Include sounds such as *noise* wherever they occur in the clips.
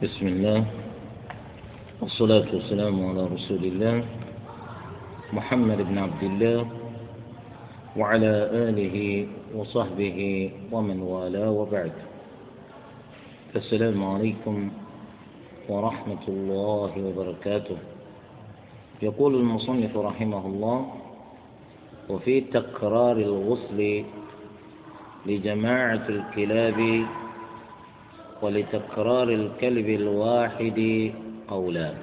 بسم الله والصلاة والسلام على رسول الله محمد بن عبد الله وعلى آله وصحبه ومن والاه وبعد. السلام عليكم ورحمة الله وبركاته. يقول المصنف رحمه الله وفي تكرار الغسل لجماعة الكلاب ولتكرار الكلب الواحد قولان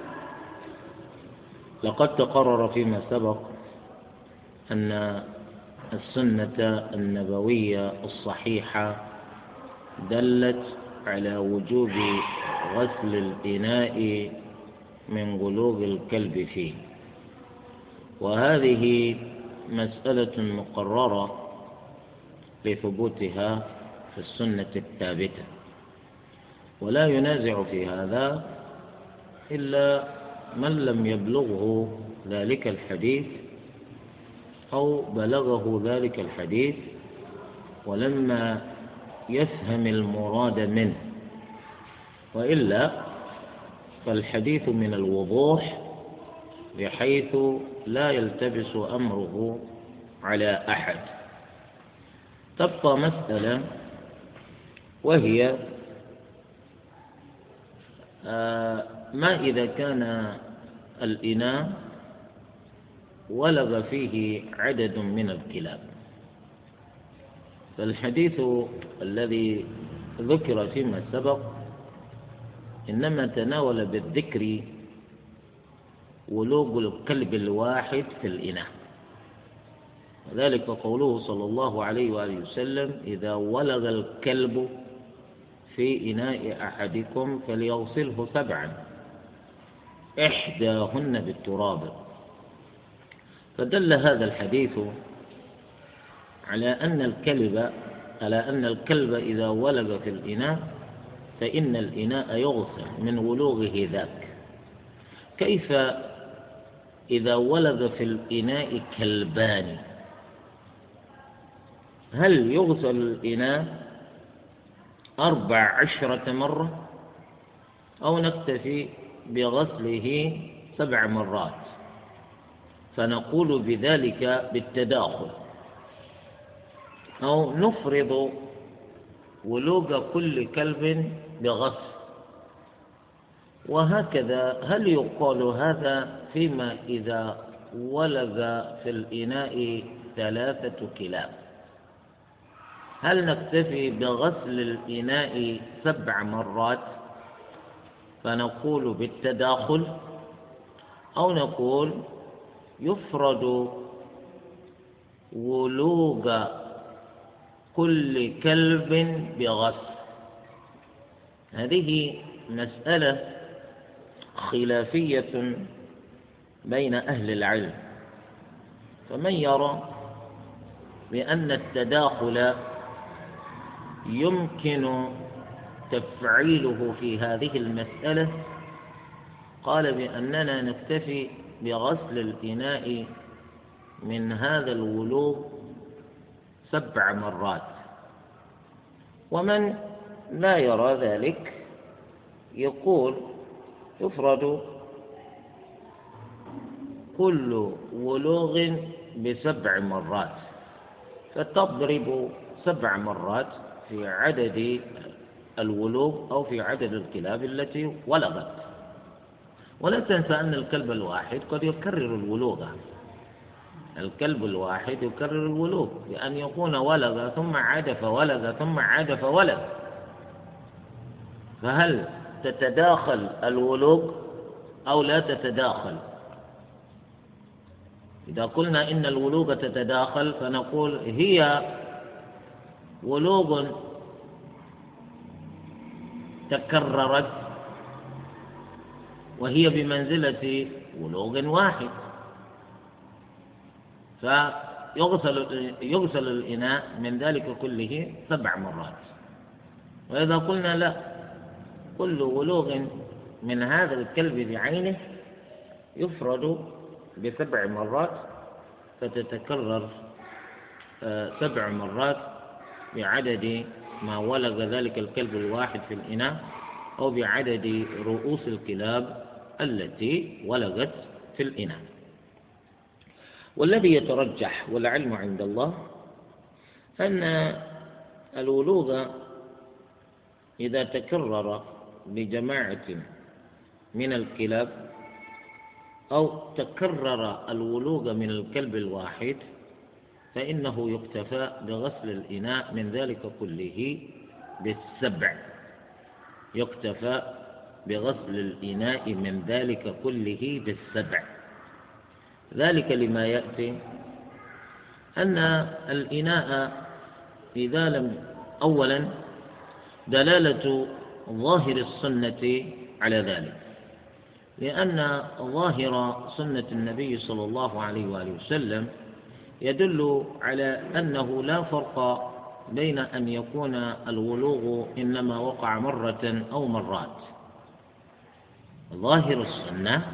لقد تقرر فيما سبق أن السنة النبوية الصحيحة دلت على وجوب غسل الإناء من غلوظ الكلب فيه. وهذه مسألة مقررة لثبوتها في السنة الثابتة. ولا ينازع في هذا إلا من لم يبلغه ذلك الحديث أو بلغه ذلك الحديث ولما يفهم المراد منه. وإلا فالحديث من الوضوح بحيث لا يلتبس أمره على أحد. تبقى مسألة وهي ما إذا كان الإناء ولغ فيه عدد من الكلاب. فالحديث الذي ذكر فيما سبق إنما تناول بالذكر ولوغ الكلب الواحد في الإناء. وذلك قوله صلى الله عليه وآله وسلم إذا ولغ الكلب في إناء أحدكم فليغسله سبعا. إحداهن بالتراب. فدل هذا الحديث على أن الكلب على أن الكلب إذا ولغ في الإناء فإن الإناء يغسل من ولوغه ذاك. كيف إذا ولغ في الإناء كلبان؟ هل يغسل الإناء؟ أربع عشرة مرة أو نكتفي بغسله سبع مرات. فنقول بذلك بالتداخل. أو نفرض ولوغ كل كلب بغسل. وهكذا هل يقال هذا فيما إذا ولغ في الإناء ثلاثة كلاب؟ هل نكتفي بغسل الإناء سبع مرات؟ فنقول بالتداخل أو نقول يفرد ولوغ كل كلب بغسل. هذه مسألة خلافية بين أهل العلم. فمن يرى بأن التداخل يمكن تفعيله في هذه المسألة؟ قال بأننا نكتفي بغسل الإناء من هذا الولوغ سبع مرات. ومن لا يرى ذلك يقول يفرد كل ولوغ بسبع مرات فتضرب سبع مرات في عدد الولوغ أو في عدد الكلاب التي ولغت. ولا تنسى أن الكلب الواحد قد يكرر الولوغ. الكلب الواحد يكرر الولوغ بأن يكون ولغ ثم عاد فولغ ثم عاد فولغ. فهل تتداخل الولوغ أو لا تتداخل؟ إذا قلنا إن الولوغ تتداخل فنقول هي ولوغ تكررت وهي بمنزلة ولوغ واحد. فيغسل يغسل الإناء من ذلك كله سبع مرات. وإذا قلنا لا كل ولوغ من هذا الكلب بعينه يفرد بسبع مرات فتتكرر آه، سبع مرات بعدد ما ولغ ذلك الكلب الواحد في الإناء أو بعدد رؤوس الكلاب التي ولغت في الإناء. والذي يترجح والعلم عند الله أن الولوغ إذا تكرر بجماعة من الكلاب أو تكرر الولوغ من الكلب الواحد فإنه يكتفى بغسل الإناء من ذلك كله بالسبع. يكتفى بغسل الإناء من ذلك كله بالسبع. ذلك لما يأتي أن الإناء إذا لم أولا دلالة ظاهر السنة على ذلك. لأن ظاهر سنة النبي صلى الله عليه وآله وسلم يدل على أنه لا فرق بين أن يكون الولوغ إنما وقع مرة أو مرات. ظاهر السنة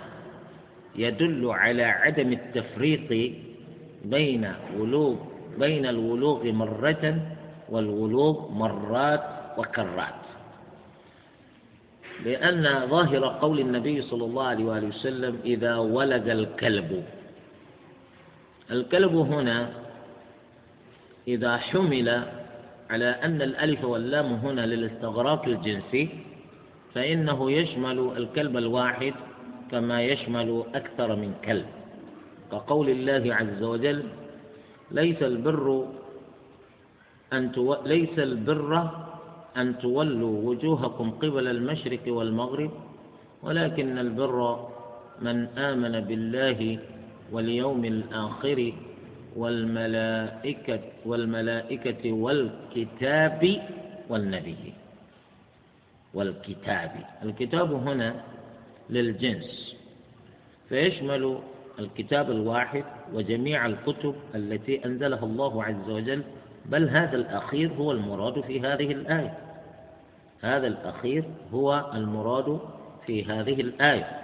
يدل على عدم التفريق بين ولوغ بين الولوغ مرة والولوغ مرات وكرات. لأن ظاهر قول النبي صلى الله عليه وآله وسلم إذا ولد الكلب. الكلب هنا إذا حمل على أن الألف واللام هنا للاستغراق الجنسي فإنه يشمل الكلب الواحد كما يشمل أكثر من كلب. كقول الله عز وجل ليس البر أن تو... ليس البر أن تولوا وجوهكم قبل المشرق والمغرب ولكن البر من آمن بالله واليوم الآخر والملائكة والملائكة والكتاب والنبي. والكتاب. الكتاب هنا للجنس. فيشمل الكتاب الواحد وجميع الكتب التي أنزلها الله عز وجل بل هذا الأخير هو المراد في هذه الآية. هذا الأخير هو المراد في هذه الآية.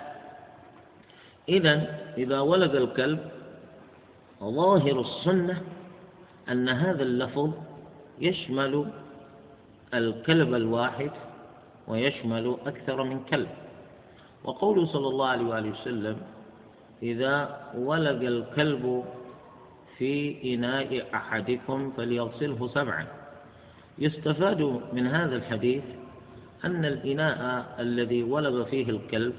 إذا إذا ولد الكلب ظاهر السنة أن هذا اللفظ يشمل الكلب الواحد ويشمل أكثر من كلب. وقوله صلى الله عليه وآله وسلم إذا ولد الكلب في إناء أحدكم فليغسله سبعا. يستفاد من هذا الحديث أن الإناء الذي ولغ فيه الكلب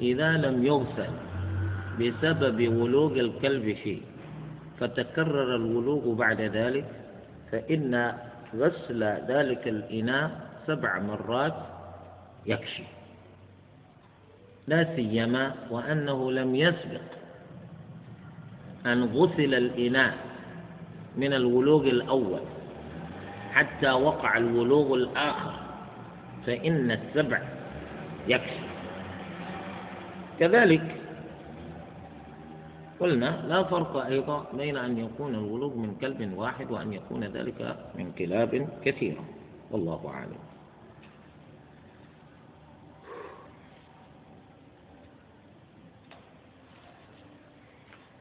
إذا لم يغسل بسبب ولوغ الكلب فيه فتكرر الولوغ بعد ذلك فإن غسل ذلك الإناء سبع مرات يكشي. لا سيما وأنه لم يسبق أن غسل الإناء من الولوغ الأول حتى وقع الولوغ الآخر فإن السبع يكفي كذلك قلنا لا فرق أيضا بين أن يكون الولوغ من كلب واحد وأن يكون ذلك من كلاب كثيرة. والله أعلم.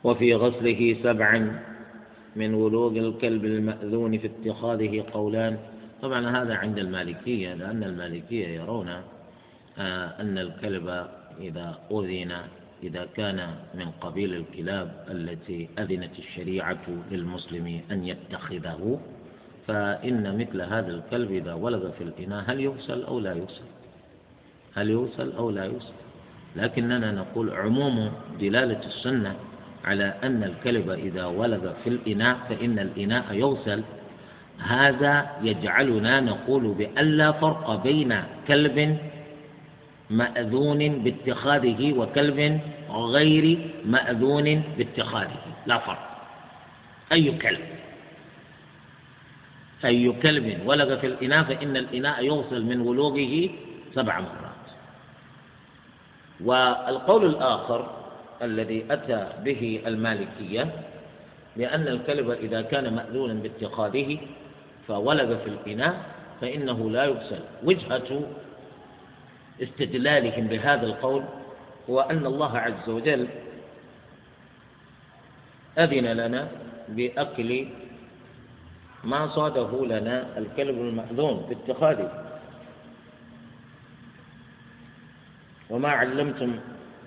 وفي غسله سبعا من ولوغ الكلب المأذون في اتخاذه قولان. طبعا هذا عند المالكية لأن المالكية يرون آه، أن الكلب إذا أذن إذا كان من قبيل الكلاب التي أذنت الشريعة للمسلم أن يتخذه فإن مثل هذا الكلب إذا ولغ في الإناء هل يغسل أو لا يغسل؟ هل يغسل أو لا يغسل؟ لكننا نقول عموم دلالة السنة على أن الكلب إذا ولغ في الإناء فإن الإناء يغسل. هذا يجعلنا نقول بأن لا فرق بين كلب مأذون باتخاذه وكلب غير مأذون باتخاذه. لا فرق. أي كلب. أي كلب ولغ في الإناء فإن الإناء يغسل من ولوغه سبع مرات. والقول الآخر الذي أتى به المالكية لأن الكلب إذا كان مأذونا باتخاذه فولد في الإناء فإنه لا يغسل. وجهة استدلالهم بهذا القول هو أن الله عز وجل أذن لنا بأكل ما صاده لنا الكلب المأذون باتخاذه. وما علمتم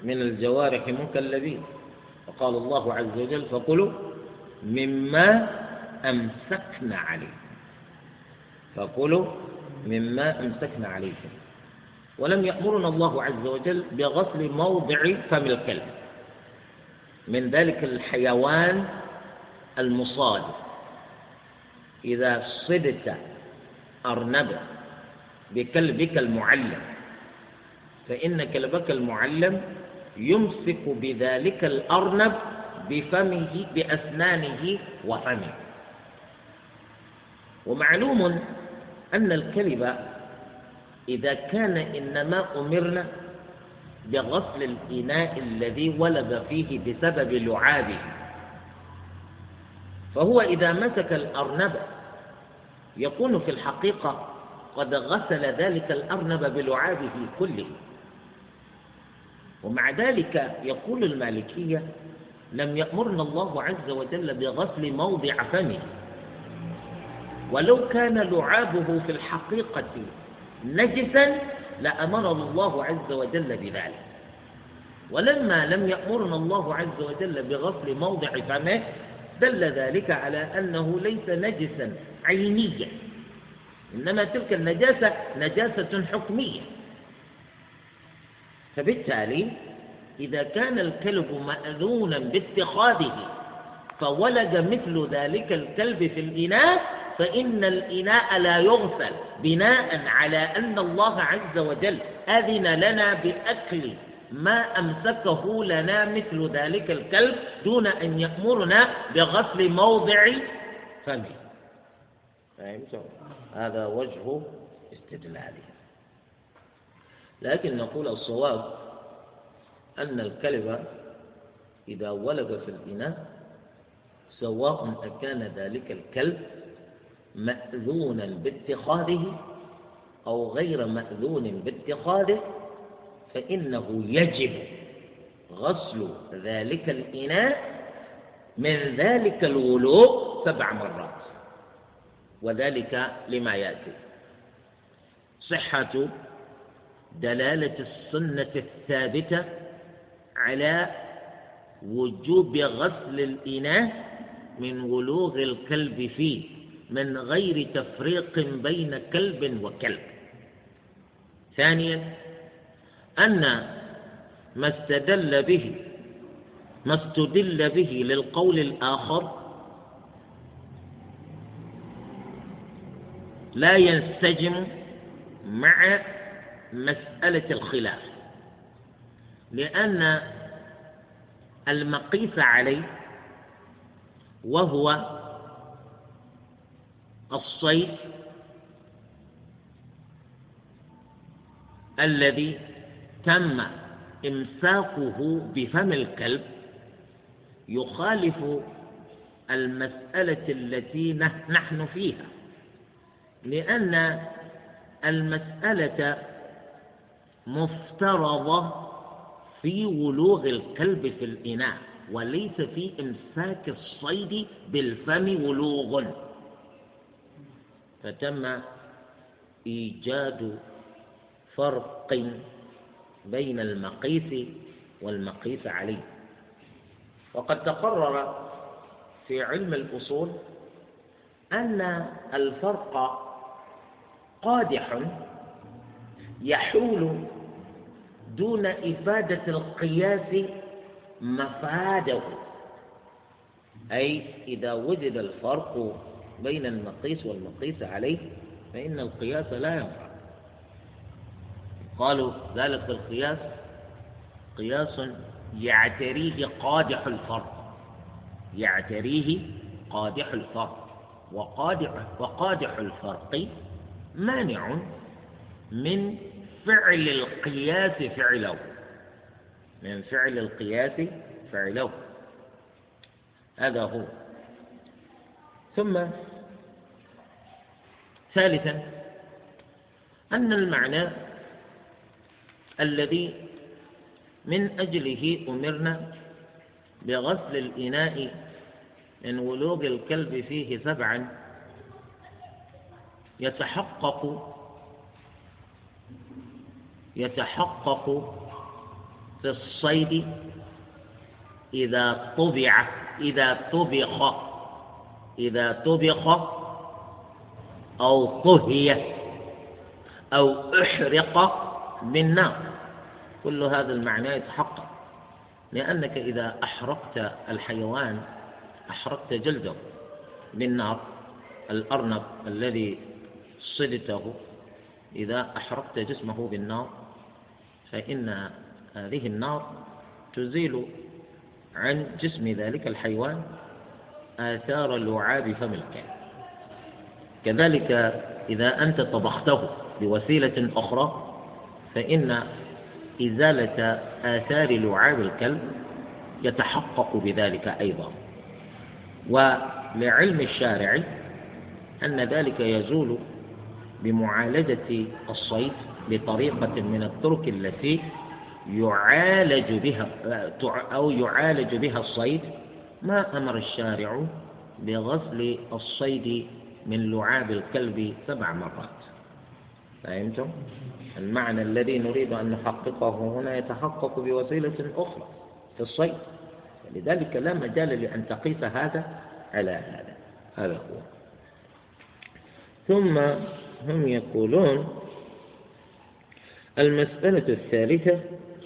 من الجوارح مكلبين وقال الله عز وجل فكلوا مما أمسكنا عليكم فكلوا مما أمسكنا عليكم. ولم يأمرنا الله عز وجل بغسل موضع فم الكلب. من ذلك الحيوان المصاد. إذا صدت أرنبا بكلبك المعلم فإن كلبك المعلم يمسك بذلك الأرنب بفمه بأسنانه وفمه. ومعلوم أن الكلب إذا كان إنما أمرنا بغسل الإناء الذي ولد فيه بسبب لعابه. فهو إذا مسك الأرنب يكون في الحقيقة قد غسل ذلك الأرنب بلعابه كله. ومع ذلك يقول المالكية لم يأمرنا الله عز وجل بغسل موضع فمه. ولو كان لعابه في الحقيقة نجسا لأمر الله عز وجل بذلك. ولما لم يأمرنا الله عز وجل بغسل موضع فمه دل ذلك على أنه ليس نجسا عينيا. إنما تلك النجاسة نجاسة حكمية. فبالتالي إذا كان الكلب مأذونا باتخاذه فولد مثل ذلك الكلب في الإناء فإن الإناء لا يغسل بناء على أن الله عز وجل أذن لنا بأكل ما أمسكه لنا مثل ذلك الكلب دون أن يأمرنا بغسل موضع فمه؟ هذا وجه استدلاله لكن نقول الصواب أن الكلب إذا ولد في الإناء سواء أكان ذلك الكلب مأذونا باتخاذه أو غير مأذون باتخاذه فإنه يجب غسل ذلك الإناء من ذلك الولوء سبع مرات وذلك لما يأتي. صحة دلالة السنة الثابتة على وجوب غسل الإناء من ولوغ الكلب فيه. من غير تفريق بين كلب وكلب. ثانيا أن ما استدل به ما استدل به للقول الآخر لا ينسجم مع مسألة الخلاف. لأن المقيس عليه وهو الصيد الذي تم إمساكه بفم الكلب يخالف المسألة التي نحن فيها لأن المسألة مفترضة في ولوغ الكلب في الإناء وليس في إمساك الصيد بالفم ولوغ. فتم إيجاد فرق بين المقيس والمقيس عليه وقد تقرر في علم الأصول أن الفرق قادح يحول دون إفادة القياس مفاده. أي إذا وجد الفرق بين المقيس والمقيس عليه فإن القياس لا ينفع. قالوا ذلك القياس قياس يعتريه قادح الفرق يعتريه قادح الفرق وقادح وقادح الفرق مانع من فعل القياس فعله. من فعل القياس فعله. هذا هو. ثم ثالثا أن المعنى الذي من أجله أمرنا بغسل الإناء من ولوغ الكلب فيه سبعا يتحقق يتحقق في الصيد إذا طبع إذا طبخ إذا طبخ أو طهي أو أحرق بالنار كل هذا المعنى يتحقق. لأنك إذا أحرقت الحيوان أحرقت جلده بالنار الأرنب الذي صدته إذا أحرقت جسمه بالنار فإن هذه النار تزيل عن جسم ذلك الحيوان آثار لعاب فم الكلب كذلك إذا أنت طبخته بوسيلة أخرى فإن إزالة آثار لعاب الكلب يتحقق بذلك أيضا. ولعلم الشارع أن ذلك يزول بمعالجة الصيد بطريقة من الطرق التي يعالج بها أو يعالج بها الصيد ما أمر الشارع بغسل الصيد من لعاب الكلب سبع مرات. فهمتم؟ المعنى الذي نريد أن نحققه هنا يتحقق بوسيلة أخرى في الصيد. لذلك لا مجال لأن تقيس هذا على هذا. هذا هو. ثم هم يقولون المسألة الثالثة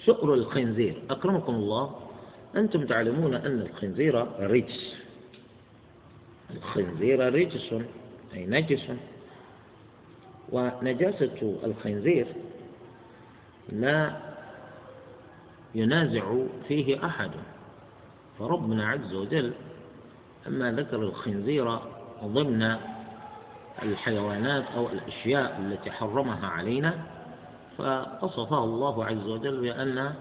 سؤر الخنزير. أكرمكم الله. أنتم تعلمون أن الخنزير رجس. الخنزير رجس أي نجس. ونجاسة الخنزير لا ينازع فيه أحد. فربنا عز وجل لما ذكر الخنزير ضمن الحيوانات أو الأشياء التي حرمها علينا فوصفه الله عز وجل بأن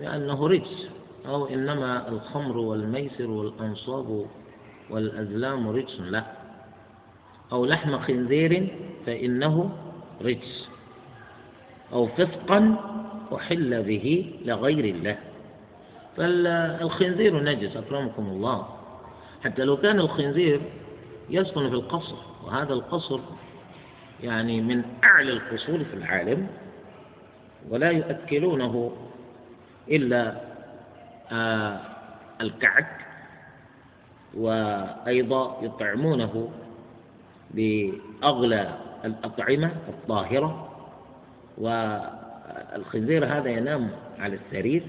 بأنه رجس أو إنما الخمر والميسر والأنصاب والأزلام رجس لا. أو لحم خنزير فإنه رجس. أو فسقا أحل به لغير الله. فالخنزير نجس أكرمكم الله. حتى لو كان الخنزير يسكن في القصر وهذا القصر يعني من أعلى القصور في العالم ولا يؤكلونه إلا آه الكعك وأيضا يطعمونه بأغلى الأطعمة الطاهرة والخنزير هذا ينام على السرير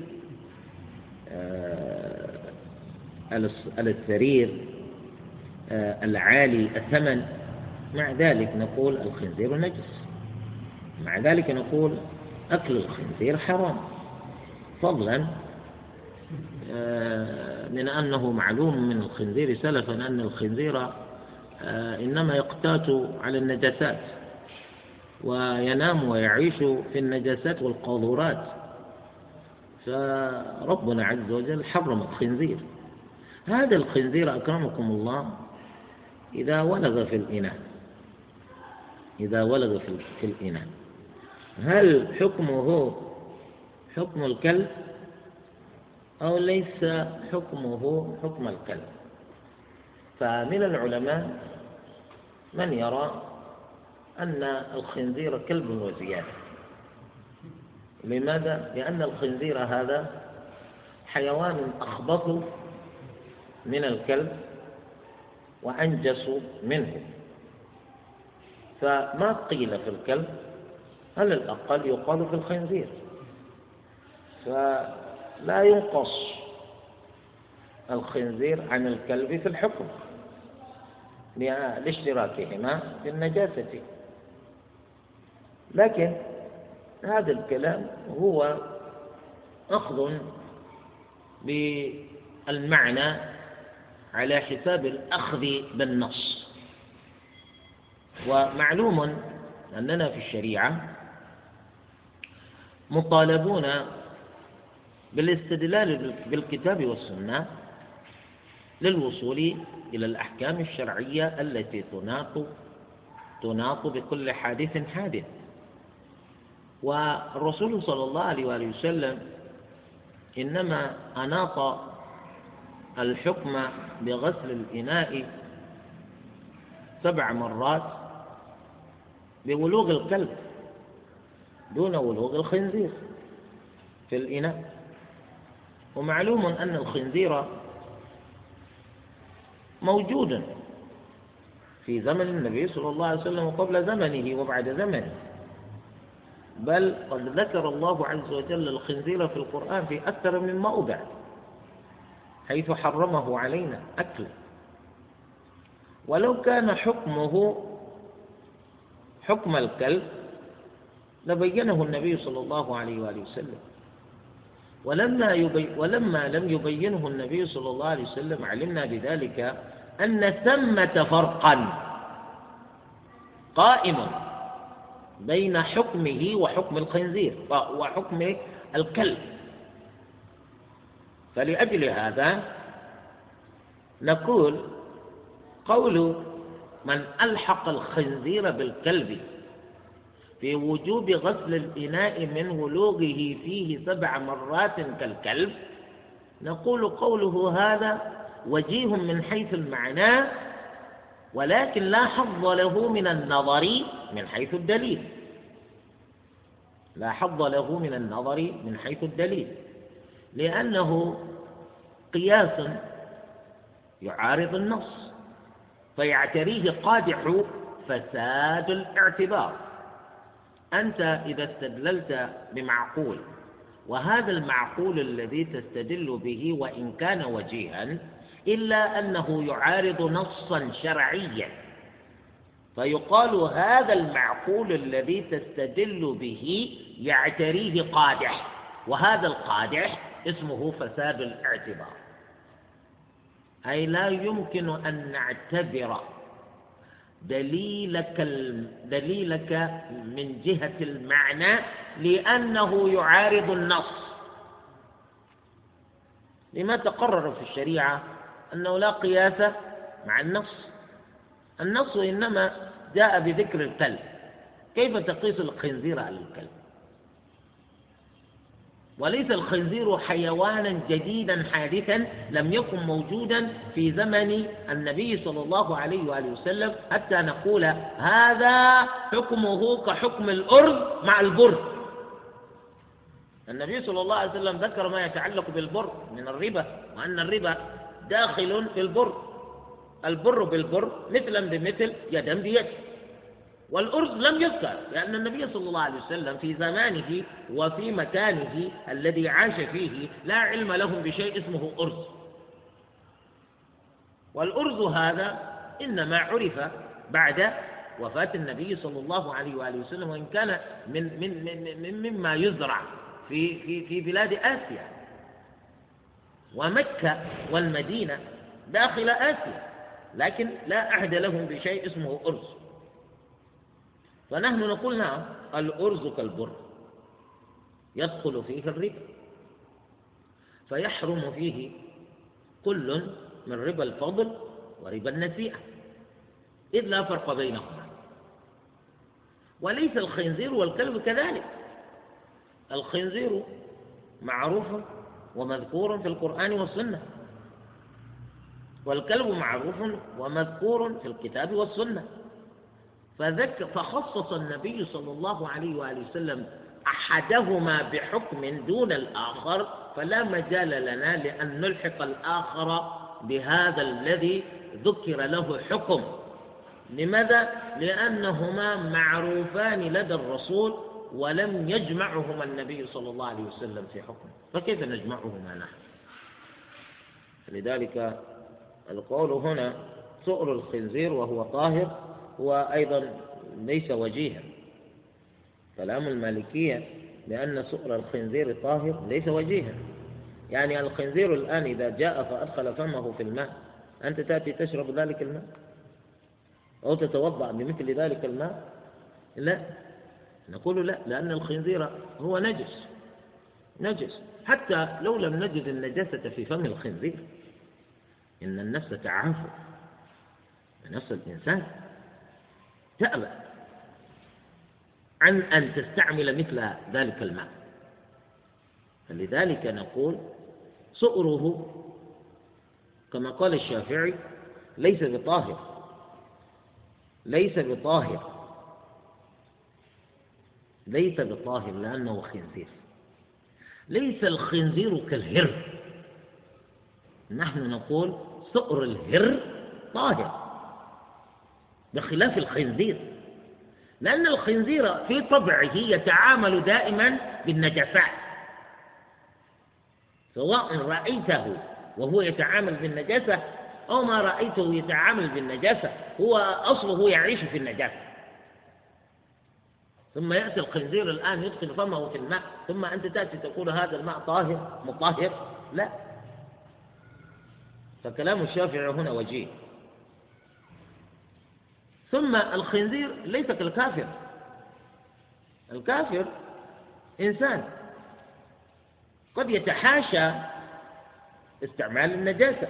آه، على السرير آه، العالي الثمن. مع ذلك نقول الخنزير نجس مع ذلك نقول أكل الخنزير حرام. فضلا آه، من أنه معلوم من الخنزير سلفا أن الخنزير إنما يقتات على النجاسات وينام ويعيش في النجاسات والقاذورات. فربنا عز وجل حرم الخنزير. هذا الخنزير أكرمكم الله إذا ولغ في الإناء. إذا ولغ في الإناء. هل حكمه حكم الكلب أو ليس حكمه حكم الكلب؟ فمن العلماء من يرى أن الخنزير كلب وزيادة. لماذا؟ لأن الخنزير هذا حيوان أخبث من الكلب وأنجس منه. فما قيل في الكلب؟ على الأقل يقال في الخنزير. فلا ينقص الخنزير عن الكلب في الحكم لاشتراكهما في النجاسة. لكن هذا الكلام هو أخذ بالمعنى على حساب الأخذ بالنص. ومعلوم أننا في الشريعة مطالبون بالاستدلال بالكتاب والسنة للوصول إلى الأحكام الشرعية التي تناط تناط بكل حادث حادث. والرسول صلى الله عليه وآله وسلم إنما أناط الحكم بغسل الإناء سبع مرات بولوغ الكلب دون ولوغ الخنزير في الإناء. ومعلوم أن الخنزير موجود في زمن النبي صلى الله عليه وسلم وقبل زمنه وبعد زمنه. بل قد ذكر الله عز وجل الخنزير في القرآن في أكثر من موضع حيث حرمه علينا أكله ولو كان حكمه حكم الكلب لبينه النبي صلى الله عليه وآله وسلم. ولما, يبي ولما لم يبينه النبي صلى الله عليه وسلم علمنا بذلك أن ثمة فرقا قائم بين حكمه وحكم الخنزير وحكم الكلب. فلأجل هذا نقول قول من ألحق الخنزير بالكلب في وجوب غسل الإناء من ولوغه فيه سبع مرات كالكلب. نقول قوله هذا وجيه من حيث المعنى ولكن لا حظ له من النظر من حيث الدليل. لا حظ له من النظر من حيث الدليل. لأنه قياس يعارض النص فيعتريه قادح فساد الاعتبار. أنت إذا استدللت بمعقول وهذا المعقول الذي تستدل به وإن كان وجيها إلا أنه يعارض نصا شرعيا. فيقال هذا المعقول الذي تستدل به يعتريه قادح وهذا القادح اسمه فساد الاعتبار. أي لا يمكن أن نعتبر دليلك دليلك من جهة المعنى لأنه يعارض النص. لما تقرر في الشريعة أنه لا قياس مع النص. النص إنما جاء بذكر الكلب. كيف تقيس الخنزير على الكلب؟ وليس الخنزير حيوانا جديدا حادثا لم يكن موجودا في زمن النبي صلى الله عليه وآله وسلم حتى نقول هذا حكمه كحكم الارز مع البر. النبي صلى الله عليه وسلم ذكر ما يتعلق بالبر من الربا وأن الربا داخل في البر. البر بالبر مثلا بمثل يدا بيد. والأرز لم يذكر لأن النبي صلى الله عليه وسلم في زمانه وفي مكانه الذي عاش فيه لا علم لهم بشيء اسمه أرز. والأرز هذا إنما عرف بعد وفاة النبي صلى الله عليه وآله وسلم وإن كان من من من مما يزرع في في في بلاد آسيا. ومكة والمدينة داخل آسيا لكن لا أحد لهم بشيء اسمه أرز. فنحن نقول نعم الأرز كالبر يدخل فيه الربا فيحرم فيه كل من ربا الفضل وربا النسيئة. إذ لا فرق بينهما. وليس الخنزير والكلب كذلك. الخنزير معروف ومذكور في القرآن والسنة. والكلب معروف ومذكور في الكتاب والسنة. فذك فخصص النبي صلى الله عليه وآله وسلم أحدهما بحكم دون الآخر فلا مجال لنا لأن نلحق الآخر بهذا الذي ذكر له حكم. لماذا؟ لأنهما معروفان لدى الرسول ولم يجمعهما النبي صلى الله عليه وسلم في حكم. فكيف نجمعهما نحن؟ لذلك القول هنا سؤر الخنزير وهو طاهر هو أيضا ليس وجيها. كلام المالكية لأن سؤر الخنزير طاهر ليس وجيها. يعني الخنزير الآن إذا جاء فأدخل فمه في الماء أنت تأتي تشرب ذلك الماء؟ أو تتوضأ بمثل ذلك الماء؟ لا. نقول لا لأن الخنزير هو نجس. نجس. حتى لو لم نجد النجاسة في فم الخنزير إن النفس تعافى. نفس الإنسان. تأبى عن أن تستعمل مثل ذلك الماء. فلذلك نقول سؤره كما قال الشافعي ليس بطاهر ليس بطاهر ليس بطاهر لأنه خنزير ليس الخنزير كالهر. نحن نقول سؤر الهر طاهر. بخلاف الخنزير. لأن الخنزير في طبعه يتعامل دائما بالنجاسات سواء رأيته وهو يتعامل بالنجاسة أو ما رأيته يتعامل بالنجاسة هو أصله يعيش في النجاسة. ثم يأتي الخنزير الآن يدخل فمه في الماء. ثم أنت تأتي تقول هذا الماء طاهر مطهر؟ لا. فكلام الشافعي هنا وجيه. ثم الخنزير ليس كالكافر الكافر إنسان. قد يتحاشى استعمال النجاسة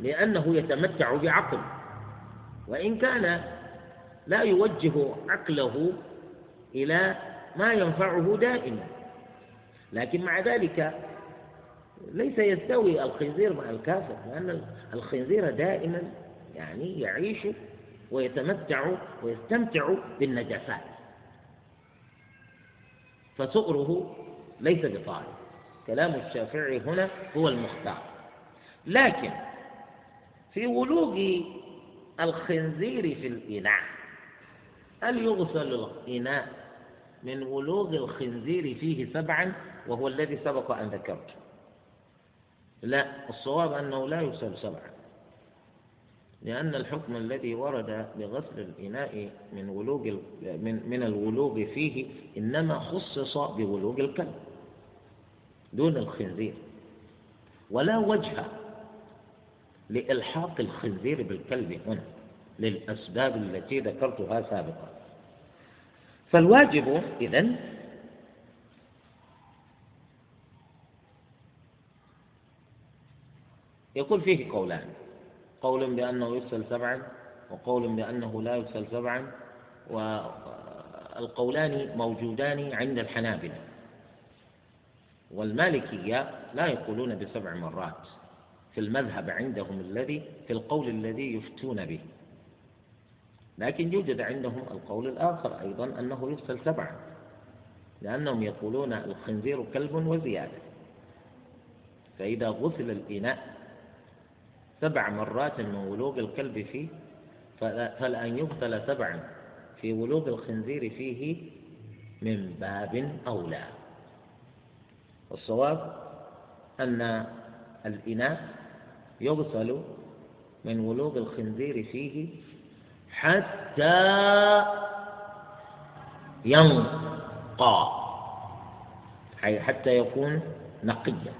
لأنه يتمتع بعقل وإن كان لا يوجه عقله إلى ما ينفعه دائما. لكن مع ذلك ليس يستوي الخنزير مع الكافر لأن الخنزير دائما يعني يعيش ويتمتع ويستمتع بالنجاسات. فسؤره ليس بطاهر كلام الشافعي هنا هو المختار. لكن في ولوغ الخنزير في الإناء هل يغسل الإناء من ولوغ الخنزير فيه سبعا وهو الذي سبق أن ذكرته لا الصواب أنه لا يغسل سبعا. لأن الحكم الذي ورد بغسل الإناء من ولوغ من من الولوغ فيه إنما خصص بولوغ الكلب دون الخنزير. ولا وجه لإلحاق الخنزير بالكلب هنا للأسباب التي ذكرتها سابقا. فالواجب إذن يقول فيه قولان. قول بأنه يغسل سبعا وقول بأنه لا يغسل سبعا والقولان موجودان عند الحنابلة. والمالكية لا يقولون بسبع مرات في المذهب عندهم الذي في القول الذي يفتون به. لكن يوجد عندهم القول الآخر أيضا أنه يغسل سبعا لأنهم يقولون الخنزير كلب وزيادة. فإذا غسل الإناء سبع مرات من ولوغ الكلب فيه فلأن يغسل سبعا في ولوغ الخنزير فيه من باب أولى. الصواب أن الإناء يغسل من ولوغ الخنزير فيه حتى ينقى أي حتى يكون نقيا.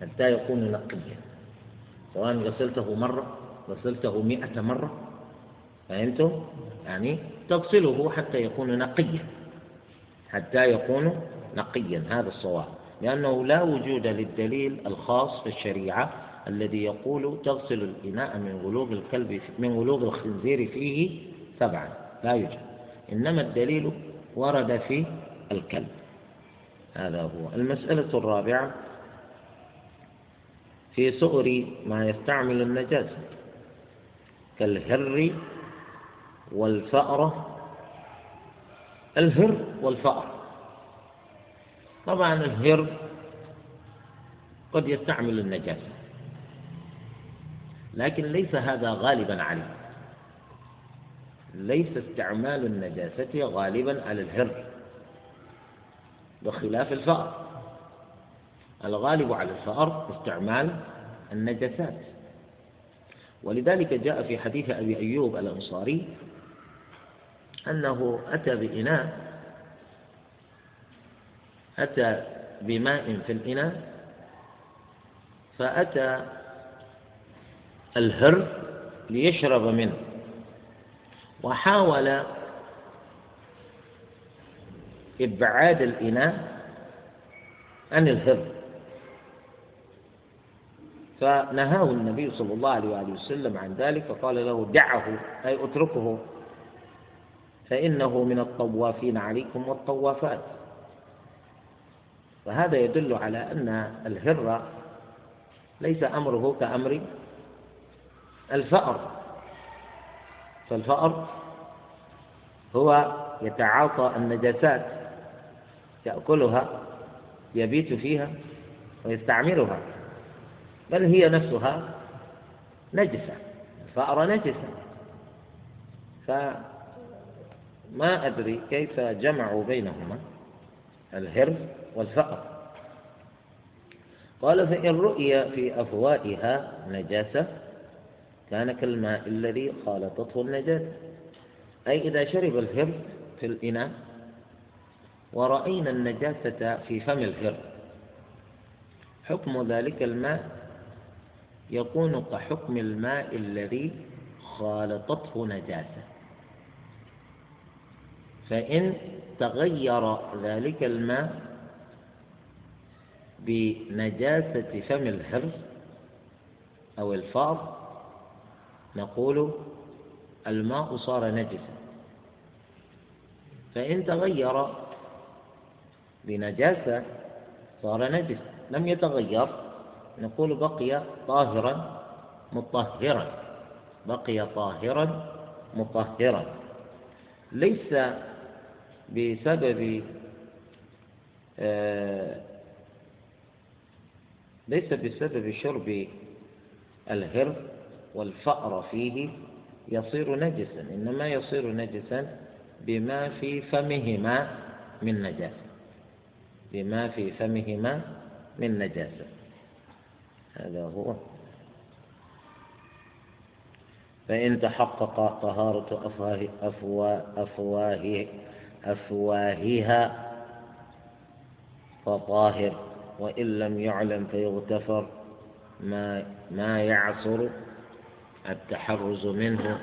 حتى يكون نقيا. سواء غسلته مرة غسلته مئة مرة فهمتم؟ يعني تغسله حتى يكون نقيا حتى يكون نقيا هذا الصواب. لأنه لا وجود للدليل الخاص في الشريعة الذي يقول تغسل الإناء من ولوغ الكلب من ولوغ الخنزير فيه سبعا لا يوجد. إنما الدليل ورد في الكلب. هذا هو. المسألة الرابعة في صغر ما يستعمل النجاسة كالهر والفأرة الهر والفأر. طبعا الهر قد يستعمل النجاسة لكن ليس هذا غالبا عليه. ليس استعمال النجاسة غالبا على الهر بخلاف الفأر. الغالب على الفأر استعمال النجسات ولذلك جاء في حديث أبي أيوب الأنصاري أنه أتى بإناء أتى بماء في الإناء فأتى الهر ليشرب منه وحاول إبعاد الإناء عن الهر. فنهاه النبي صلى الله عليه وآله وسلم عن ذلك فقال له دعه أي اتركه فإنه من الطوافين عليكم والطوافات. فهذا يدل على أن الهر ليس أمره كأمر الفأر. فالفأر هو يتعاطى النجاسات يأكلها يبيت فيها ويستعملها بل هي نفسها نجسة الفأرة نجسة. فما أدري كيف جمعوا بينهما الهرب والفأر قال فإن رؤي في أفوائها نجاسة كان كالماء الذي خالطته النجاسة. أي إذا شرب الهرب في الإناء ورأينا النجاسة في فم الهرب حكم ذلك الماء يكون كحكم الماء الذي خالطته نجاسة. فإن تغير ذلك الماء بنجاسة فم الحرز أو الفأر نقول الماء صار نجسا. فإن تغير بنجاسة صار نجس لم يتغير نقول بقي طاهرا مطهرا. بقي طاهرا مطهرا. ليس بسبب آه، ليس بسبب شرب الهر والفأر فيه يصير نجسا إنما يصير نجسا بما في فمهما من نجاسة. بما في فمهما من نجاسة. هذا هو. فإن تحقق طهارة أفواه أفواه أفواه أفواهها فطاهر وإن لم يعلم فيغتفر. ما ما يعصر التحرز منه.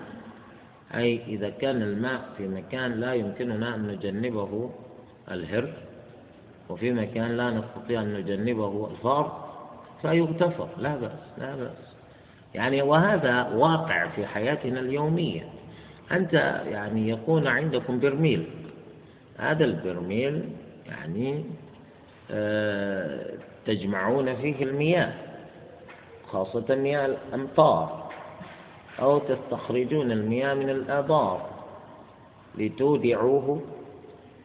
أي إذا كان الماء في مكان لا يمكننا أن نجنبه الهر وفي مكان لا نستطيع أن نجنبه الفار فيغتفر لا بأس لا بأس. يعني وهذا واقع في حياتنا اليومية. أنت يعني يكون عندكم برميل. هذا البرميل يعني آه، تجمعون فيه المياه خاصة مياه الأمطار أو تستخرجون المياه من الآبار لتودعوه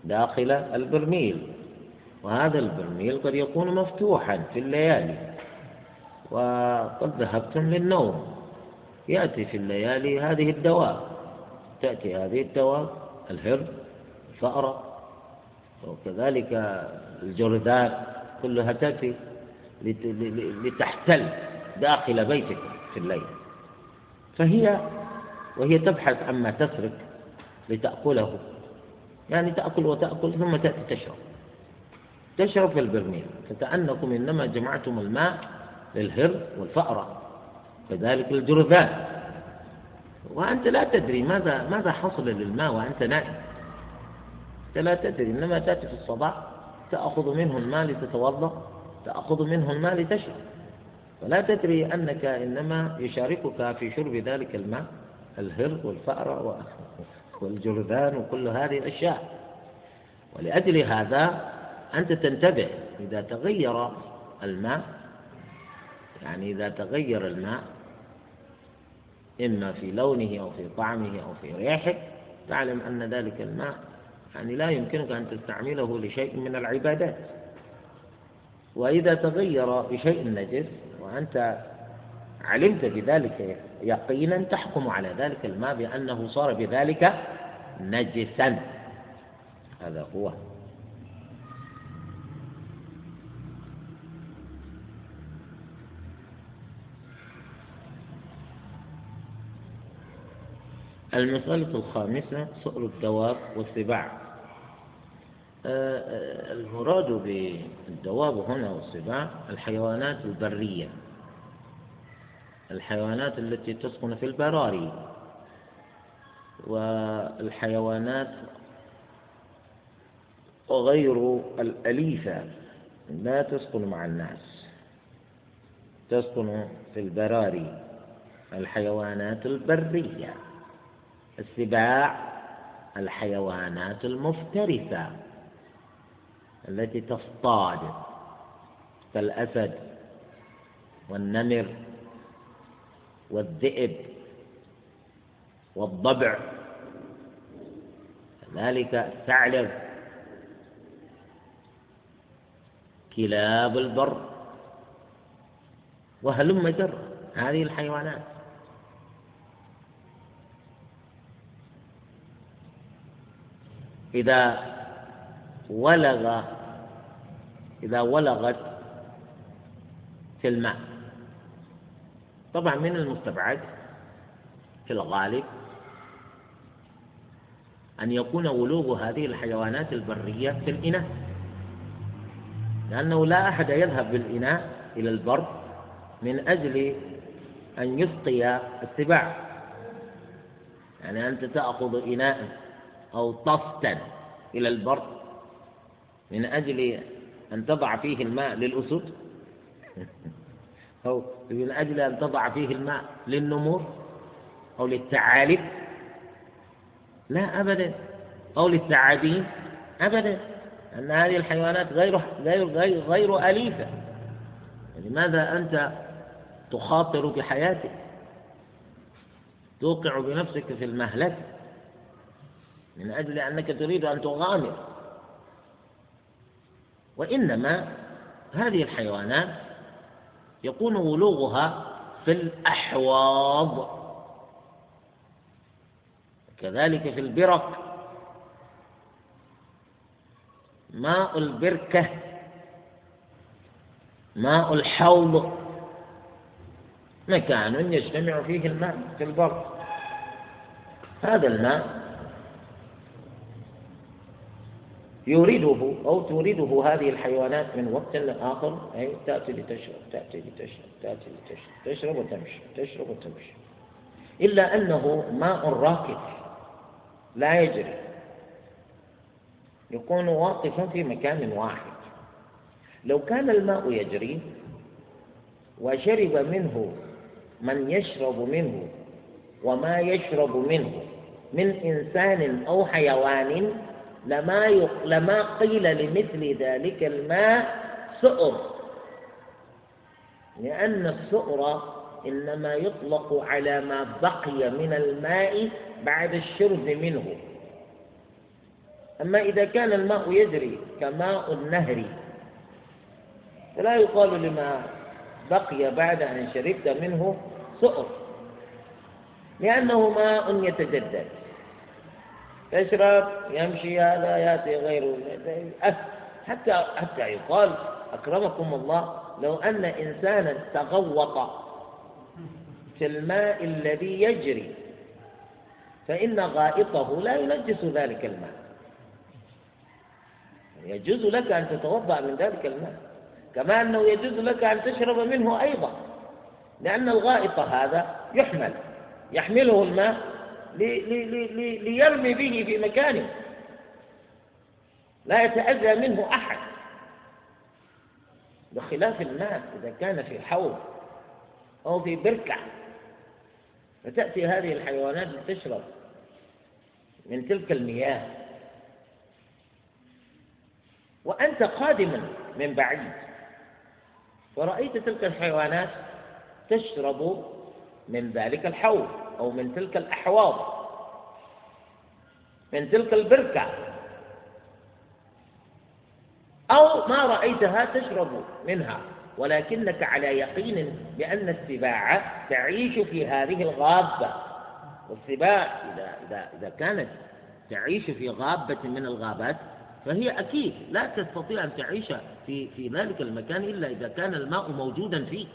داخل البرميل. وهذا البرميل قد يكون مفتوحا في الليالي. وقد ذهبتم للنوم. يأتي في الليالي هذه الدواب تأتي هذه الدواب الهرب الفأرة وكذلك الجرذان كلها تأتي لتحتل داخل بيتك في الليل. فهي وهي تبحث عما تسرق لتأكله. يعني تأكل وتأكل ثم تأتي تشرب. تشرب في البرميل فكأنكم إنما جمعتم الماء للهر والفأرة كذلك الجرذان وأنت لا تدري ماذا ماذا حصل للماء وأنت نائم. أنت لا تدري إنما تأتي في الصباح تأخذ منه الماء لتتوضأ تأخذ منه الماء لتشرب. ولا تدري أنك إنما يشاركك في شرب ذلك الماء الهر والفأر والجرذان وكل هذه الأشياء. ولأجل هذا أنت تنتبه إذا تغير الماء يعني إذا تغير الماء إما في لونه أو في طعمه أو في ريحه تعلم أن ذلك الماء يعني لا يمكنك أن تستعمله لشيء من العبادات. وإذا تغير بشيء نجس وأنت علمت بذلك يقينا تحكم على ذلك الماء بأنه صار بذلك نجسا. هذا هو. المسألة الخامسة سؤر الدواب والسباع آه، آه، المراد بالدواب هنا والسباع الحيوانات البرية. الحيوانات التي تسكن في البراري. والحيوانات غير الأليفة لا تسكن مع الناس. تسكن في البراري. الحيوانات البرية. السباع الحيوانات المفترسة التي تصطاد كالأسد والنمر والذئب والضبع. كذلك الثعلب كلاب البر وهلم جر هذه الحيوانات. إذا ولغ إذا ولغت في الماء. طبعا من المستبعد في الغالب أن يكون ولوغ هذه الحيوانات البرية في الإناء لأنه لا أحد يذهب بالإناء إلى البر من أجل أن يسقي السباع. يعني أنت تأخذ إناء أو طفتا إلى البر من أجل أن تضع فيه الماء للأسود. *laughs* أو من أجل أن تضع فيه الماء للنمور. أو للثعالب. لا أبدا. أو للثعابين. أبدا. أن هذه الحيوانات غير غير غير, غير أليفة. لماذا أنت تخاطر بحياتك؟ توقع بنفسك في المهلكة. من أجل أنك تريد أن تغامر. وإنما هذه الحيوانات يكون ولوغها في الأحواض. كذلك في البرك ماء البركة ماء الحوض مكان يجتمع فيه الماء في البر هذا الماء يورده أو تورده هذه الحيوانات من وقت لآخر أي تأتي لتشرب تأتي لتشرب تأتي لتشرب تشرب وتمشي تشرب وتمشي. إلا أنه ماء راكد لا يجري. يكون واقفا في مكان واحد. لو كان الماء يجري وشرب منه من يشرب منه وما يشرب منه من إنسان أو حيوان لما لما قيل لمثل ذلك الماء سؤر. لأن السؤر إنما يطلق على ما بقي من الماء بعد الشرب منه. أما إذا كان الماء يجري كماء النهر فلا يقال لما بقي بعد أن شربت منه سؤر لأنه ماء يتجدد. تشرب يمشي هذا ياتي غيره. حتى حتى يقال أكرمكم الله لو أن إنسانا تغوط في الماء الذي يجري فإن غائطه لا ينجس ذلك الماء. يجوز لك أن تتوضأ من ذلك الماء. كما أنه يجوز لك أن تشرب منه أيضا لأن الغائط هذا يحمل يحمله الماء ليرمي به في مكانه. لا يتأذى منه أحد. بخلاف الماء إذا كان في حوض أو في بركة فتأتي هذه الحيوانات لتشرب من تلك المياه. وأنت قادم من بعيد. ورأيت تلك الحيوانات تشرب من ذلك الحوض. أو من تلك الأحواض من تلك البركة. أو ما رأيتها تشرب منها ولكنك على يقين بأن السباع تعيش في هذه الغابة. والسباع إذا إذا إذا كانت تعيش في غابة من الغابات فهي أكيد لا تستطيع أن تعيش في في ذلك المكان إلا إذا كان الماء موجودا فيه.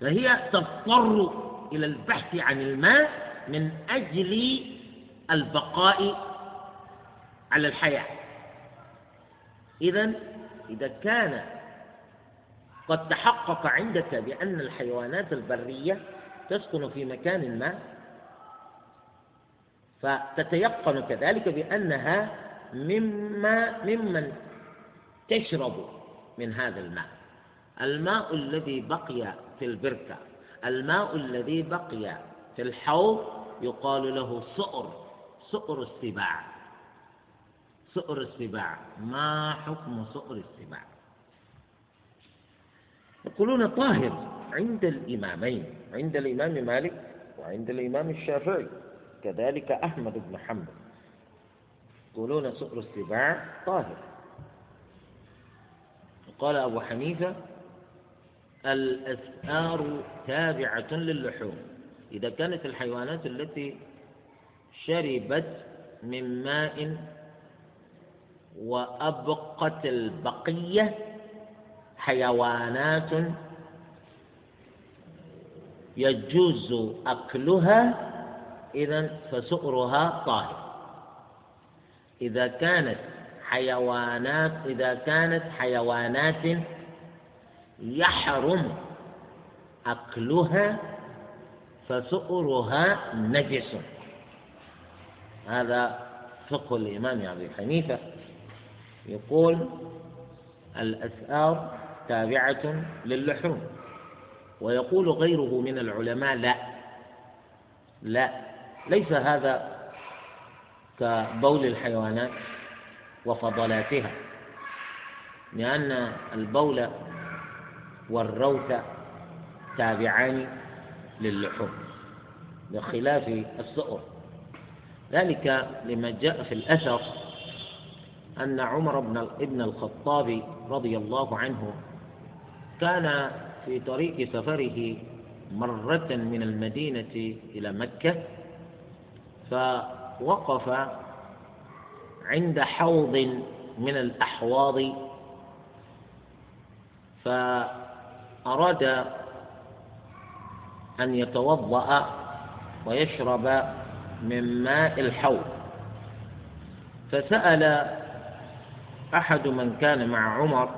فهي تضطر إلى البحث عن الماء من أجل البقاء على الحياة. إذا إذا كان قد تحقق عندك بأن الحيوانات البرية تسكن في مكان ما فتتيقن كذلك بأنها مما ممن تشرب من هذا الماء. الماء الذي بقي في البركة. الماء الذي بقي في الحوض يقال له سؤر سؤر السباع. سؤر السباع. ما حكم سؤر السباع؟ يقولون طاهر عند الإمامين عند الإمام مالك وعند الإمام الشافعي كذلك أحمد بن حنبل. يقولون سؤر السباع طاهر. قال أبو حنيفة الأسآر تابعة للحوم. إذا كانت الحيوانات التي شربت من ماء وأبقت البقية حيوانات يجوز أكلها إذا فسؤرها طاهر. إذا كانت حيوانات إذا كانت حيوانات يحرم أكلها فسؤرها نجس. هذا فقه الإمام أبي حنيفة. يقول الأسآر تابعة للحوم. ويقول غيره من العلماء لا. لا. ليس هذا كبول الحيوانات وفضلاتها لأن البول والروث تابعان للحوم بخلاف السؤر ذلك لما جاء في الأثر أن عمر بن ابن الخطاب رضي الله عنه كان في طريق سفره مرة من المدينة إلى مكة فوقف عند حوض من الأحواض فأراد أن يتوضأ ويشرب من ماء الحوض. فسأل أحد من كان مع عمر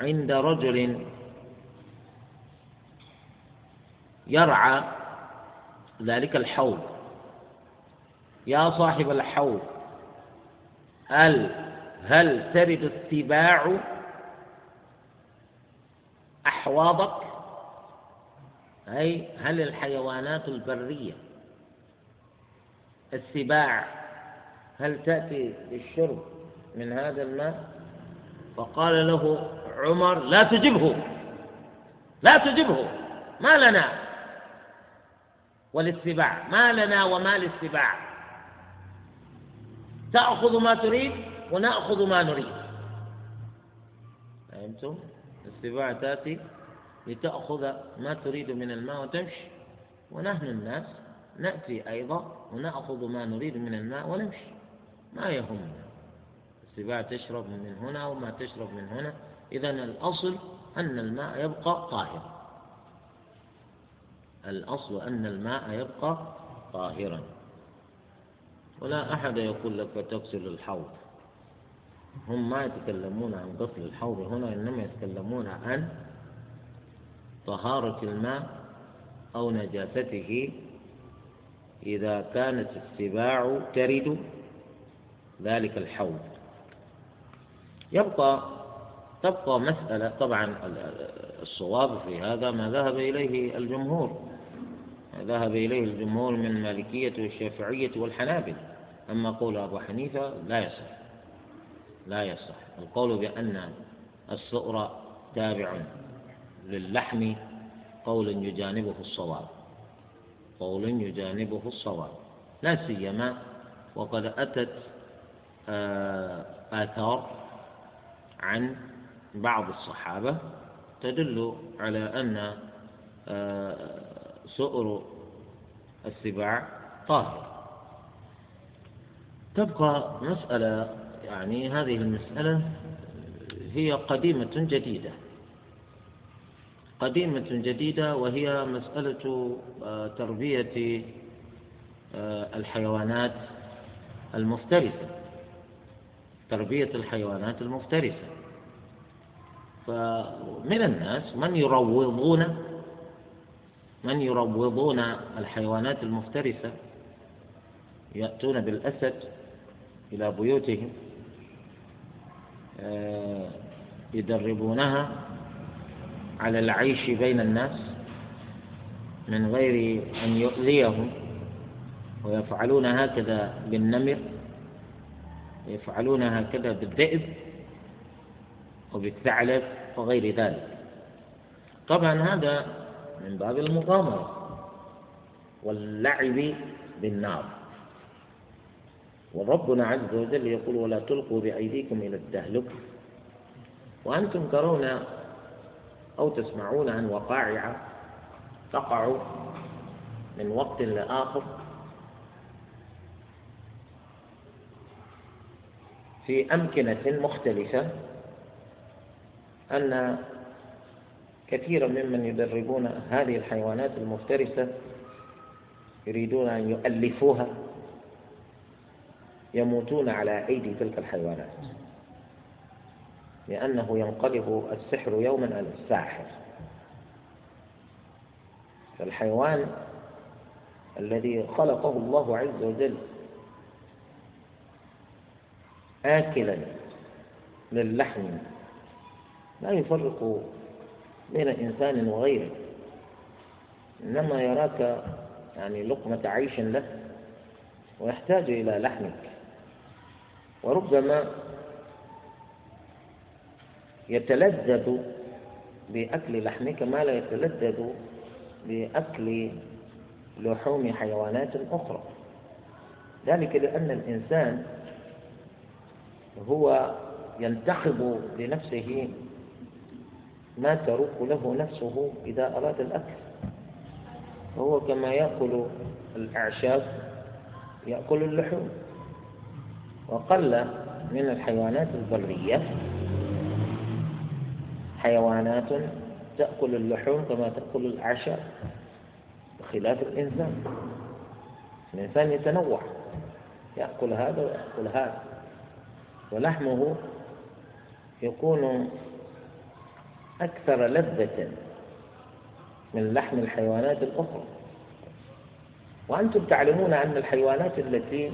عند رجل يرعى ذلك الحوض. يا صاحب الحوض هل هل ترد السباع أحواضك أي هل الحيوانات البرية السباع هل تأتي للشرب من هذا الماء؟ فقال له عمر لا تجبه لا تجبه ما لنا؟ وللسباع ما لنا وما للسباع. تأخذ ما تريد ونأخذ ما نريد. فهمتم؟ السباع تأتي لتأخذ ما تريد من الماء وتمشي. ونحن الناس نأتي أيضا ونأخذ ما نريد من الماء ونمشي. ما يهمنا. السباع تشرب من هنا وما تشرب من هنا. إذا الأصل أن الماء يبقى طاهرا. الأصل أن الماء يبقى طاهرا. ولا أحد يقول لك تغسل الحوض. هم ما يتكلمون عن غسل الحوض هنا إنما يتكلمون عن طهارة الماء أو نجاسته إذا كانت السباع ترد ذلك الحوض. يبقى تبقى مسألة طبعا الصواب في هذا ما ذهب إليه الجمهور. ما ذهب إليه الجمهور من المالكية والشافعية والحنابل أما قول أبو حنيفة لا يصح. لا يصح. القول بأن السؤر تابع للحم قول يجانبه الصواب. قول يجانبه الصواب. لا سيما وقد أتت آه، آثار عن بعض الصحابة تدل على أن آه، سؤر السباع طاهر. تبقى مسألة يعني هذه المسألة هي قديمة جديدة. قديمة جديدة وهي مسألة آه، تربية آه، الحيوانات المفترسة. تربية الحيوانات المفترسة. فمن الناس من يروضون من يروضون الحيوانات المفترسة؟ يأتون بالأسد إلى بيوتهم. يدربونها على العيش بين الناس من غير أن يؤذيهم ويفعلون هكذا بالنمر ويفعلون هكذا بالذئب وبالثعلب وغير ذلك. طبعا هذا من باب المغامرة واللعب بالنار. وربنا عز وجل يقول ولا تلقوا بأيديكم إلى التهلكة وأنتم ترون أو تسمعون عن وقائع تقع من وقت لآخر في أمكنة مختلفة أن كثيرا ممن يدربون هذه الحيوانات المفترسة يريدون أن يؤلفوها. يموتون على أيدي تلك الحيوانات. لأنه ينقلب السحر يوما على الساحر. فالحيوان الذي خلقه الله عز وجل آكلا للحم لا يفرق بين إنسان وغيره. إنما يراك يعني لقمة عيش له ويحتاج إلى لحمك. وربما يتلذذ بأكل لحمك ما لا يتلذذ بأكل لحوم حيوانات أخرى. ذلك لأن الإنسان هو ينتخب لنفسه ما تروق له نفسه إذا أراد الأكل. وهو كما يأكل الأعشاب يأكل اللحوم. وقل من الحيوانات البرية. حيوانات تأكل اللحوم كما تأكل الأعشاب بخلاف الإنسان. الإنسان يتنوع يأكل هذا ويأكل هذا. ولحمه يكون أكثر لذة من لحم الحيوانات الأخرى. وأنتم تعلمون أن الحيوانات التي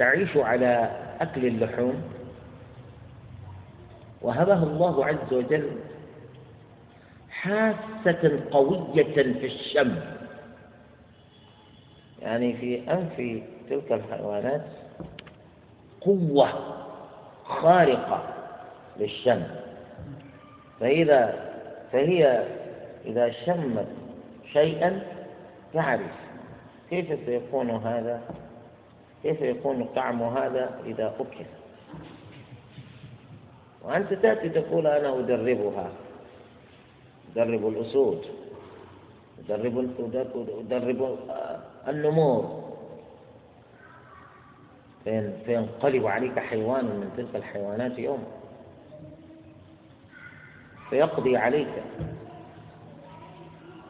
تعيش على أكل اللحوم. وهبها الله عز وجل حاسة قوية في الشم. يعني في أنف تلك الحيوانات قوة خارقة للشم. فإذا فهي إذا شمت شيئا تعرف كيف سيكون هذا؟ كيف يكون طعم هذا إذا أكل؟ وأنت تأتي تقول أنا أدربها. أدرب الأسود. أدرب أدرب النمور. فينقلب عليك حيوان من تلك الحيوانات يوم؟ فيقضي عليك.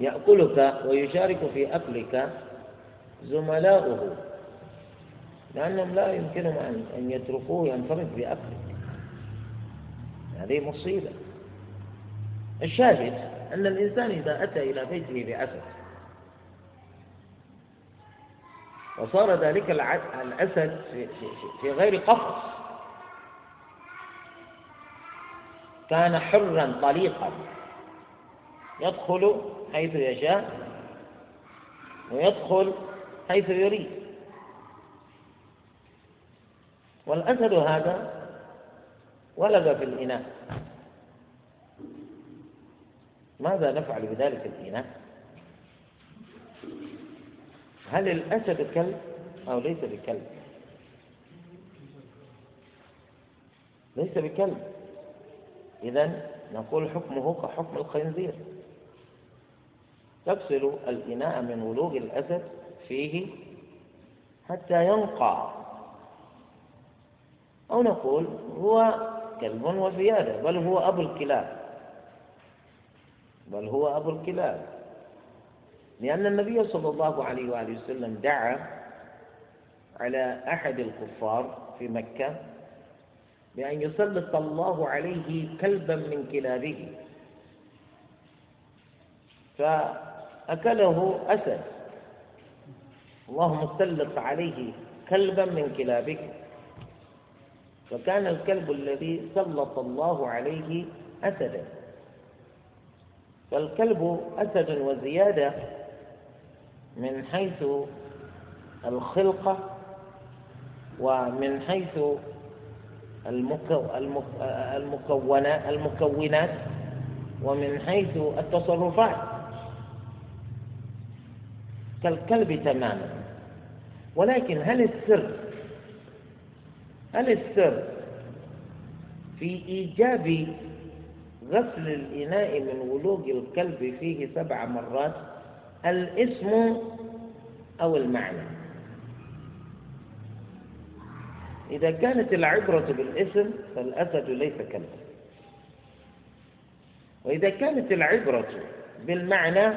يأكلك ويشارك في أكلك زملاؤه. لأنهم لا يمكنهم أن يتركوه ينفرد بأكلك هذه مصيبة. الشاهد أن الإنسان إذا أتى إلى بيته بأسد وصار ذلك الأسد في غير قفص كان حرا طليقا يدخل حيث يشاء ويدخل حيث يريد. والأسد هذا ولد في الإناء. ماذا نفعل بذلك الإناء؟ هل الأسد كلب أو ليس بكلب؟ ليس بكلب. إذا نقول حكمه كحكم الخنزير. تغسل الإناء من ولوغ الأسد فيه حتى ينقع. أو نقول هو كلب وزيادة بل هو أبو الكلاب. بل هو أبو الكلاب. لأن النبي صلى الله عليه وآله وسلم دعا على أحد الكفار في مكة بأن يسلط الله عليه كلبا من كلابه. فأكله أسد. اللهم سلط عليه كلبا من كلابك. فكان الكلب الذي سلط الله عليه أسدا. فالكلب أسد وزيادة من حيث الخلقة ومن حيث المكونات ومن حيث التصرفات. كالكلب تماما. ولكن هل السر هل السر في إيجاب غسل الإناء من ولوغ الكلب فيه سبع مرات الاسم أو المعنى. إذا كانت العبرة بالاسم فالأسد ليس كلبا وإذا كانت العبرة بالمعنى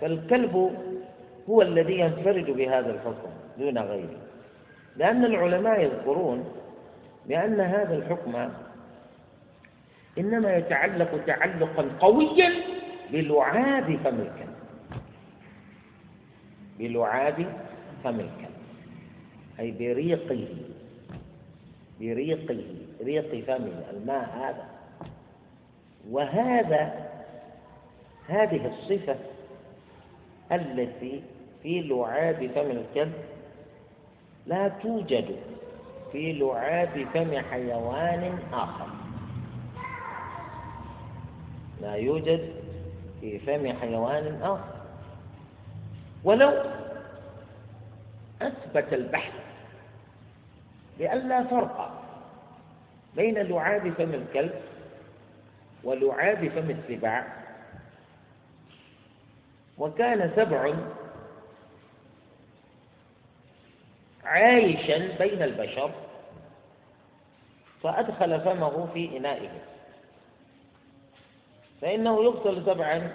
فالكلب هو الذي ينفرد بهذا الحكم دون غيره. لأن العلماء يذكرون بأن هذا الحكم إنما يتعلق تعلقا قويا بلعاب فم الكلب. بلعاب فم الكلب. أي بريقه بريقه ريق فمه الماء هذا. وهذا هذه الصفة التي في لعاب فم الكلب لا توجد في لعاب فم حيوان آخر. لا يوجد في فم حيوان آخر. ولو أثبت البحث بأن لا فرق بين لعاب فم الكلب ولعاب فم السباع وكان سبع عايشا بين البشر فأدخل فمه في إنائه فإنه يغسل سبعا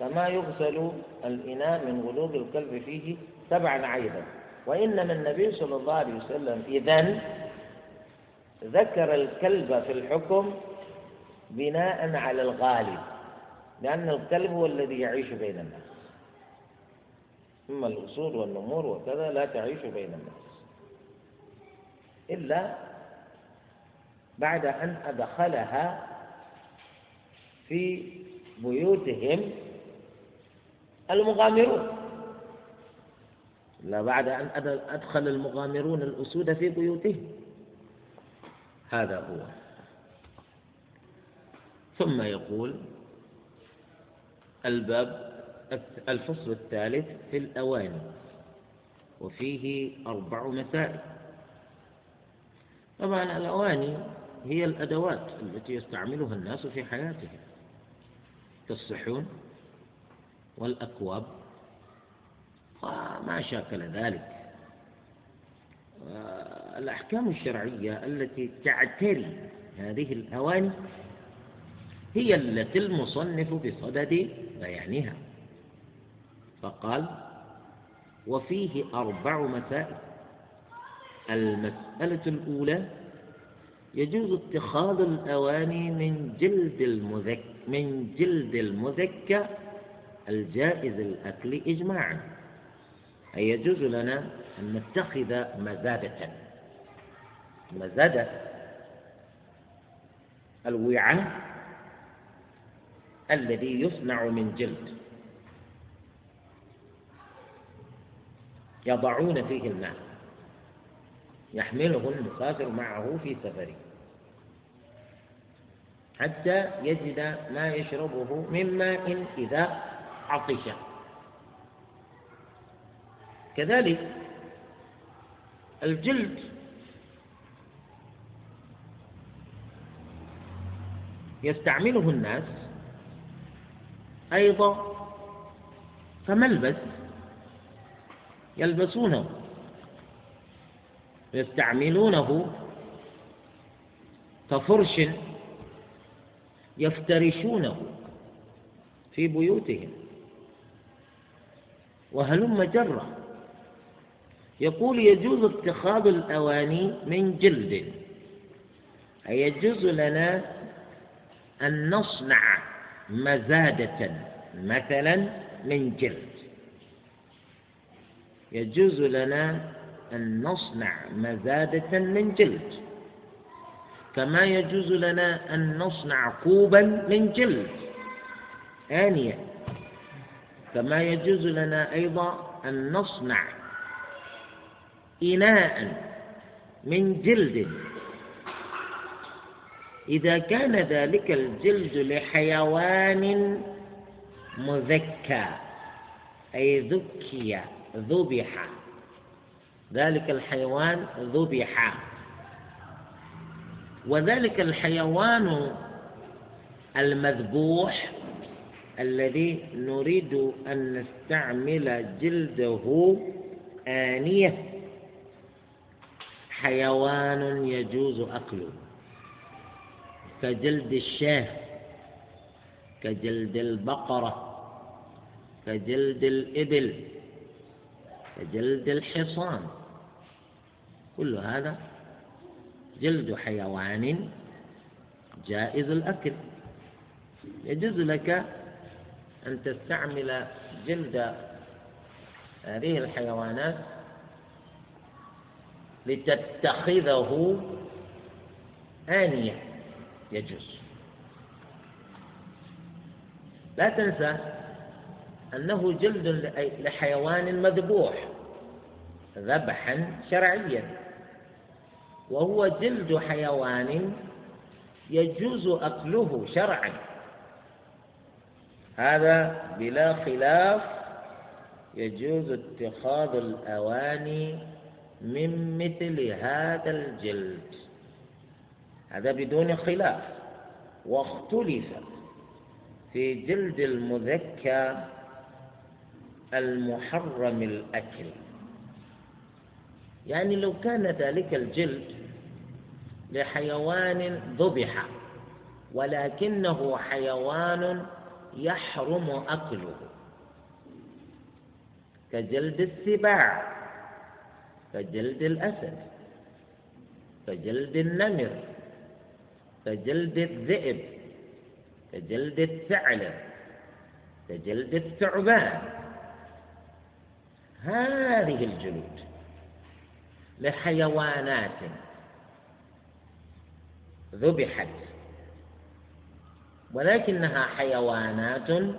كما يغسل الإناء من غلوب الكلب فيه سبعا عيبا وإنما النبي صلى الله عليه وسلم إذن ذكر الكلب في الحكم بناء على الغالب لأن الكلب هو الذي يعيش بين الناس. أما الأصول والنمور وكذا لا تعيش بين الناس. إلا بعد أن أدخلها في بيوتهم المغامرون. إلا بعد أن أدخل المغامرون الأسود في بيوتهم. هذا هو. ثم يقول الباب الفصل الثالث في الأواني. وفيه أربع مسائل. طبعا الأواني هي الأدوات التي يستعملها الناس في حياتهم. كالصحون والأكواب. وما شاكل ذلك. الأحكام الشرعية التي تعتري هذه الأواني هي التي المصنف بصدد بيانها. فقال وفيه أربع مسائل. المسألة الأولى يجوز اتخاذ الأواني من جلد المذك من جلد المذكى الجائز الأكل إجماعا. أي يجوز لنا أن نتخذ مزادة. مزادة. الوعاء الذي يصنع من جلد. يضعون فيه الماء. يحمله المسافر معه في سفره. حتى يجد ما يشربه من ماء إذا عطش. كذلك الجلد يستعمله الناس أيضا كملبس. يلبسونه يستعملونه كفرش يفترشونه في بيوتهم. وهلم جرة. يقول يجوز اتخاذ الأواني من جلد. أي يجوز لنا أن نصنع مزادة مثلا من جلد. يجوز لنا أن نصنع مزادة من جلد. كما يجوز لنا أن نصنع كوبا من جلد. آنية. كما يجوز لنا أيضا أن نصنع إناء من جلد. إذا كان ذلك الجلد لحيوان مذكى أي ذكي ذبح. ذلك الحيوان ذبح. وذلك الحيوان المذبوح الذي نريد أن نستعمل جلده آنية. حيوان يجوز أكله. كجلد الشاه كجلد البقرة كجلد الإبل. كجلد الحصان. كل هذا جلد حيوان جائز الأكل. يجوز لك أن تستعمل جلد هذه الحيوانات لتتخذه آنية. يجوز. لا تنسى أنه جلد لحيوان مذبوح ذبحا شرعيا. وهو جلد حيوان يجوز أكله شرعا. هذا بلا خلاف يجوز اتخاذ الأواني من مثل هذا الجلد. هذا بدون خلاف. واختلف في جلد المذكى المحرم الأكل. يعني لو كان ذلك الجلد لحيوان ذبح ولكنه حيوان يحرم أكله. كجلد السباع كجلد الأسد كجلد النمر كجلد الذئب كجلد الثعلب كجلد الثعبان. هذه الجلود لحيوانات ذبحت ولكنها حيوانات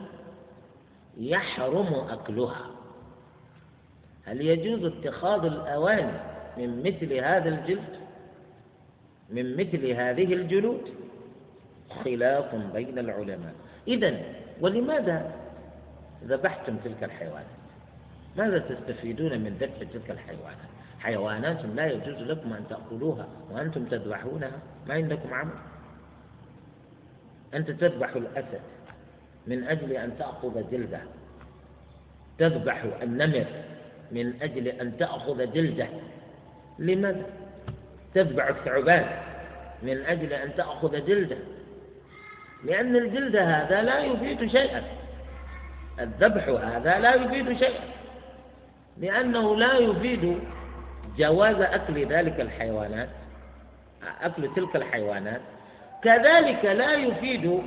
يحرم أكلها. هل يجوز اتخاذ الأواني من مثل هذا الجلد؟ من مثل هذه الجلود؟ خلاف بين العلماء. إذا ولماذا ذبحتم تلك الحيوانات؟ ماذا تستفيدون من ذبح تلك الحيوانات؟ حيوانات لا يجوز لكم أن تأكلوها وأنتم تذبحونها ما عندكم عمل؟ أنت تذبح الأسد من أجل أن تأخذ جلده. تذبح النمر من أجل أن تأخذ جلده. لماذا؟ تذبح الثعبان من أجل أن تأخذ جلده. لأن الجلد هذا لا يفيد شيئا. الذبح هذا لا يفيد شيئا. لأنه لا يفيد جواز أكل ذلك الحيوانات أكل تلك الحيوانات. كذلك لا يفيد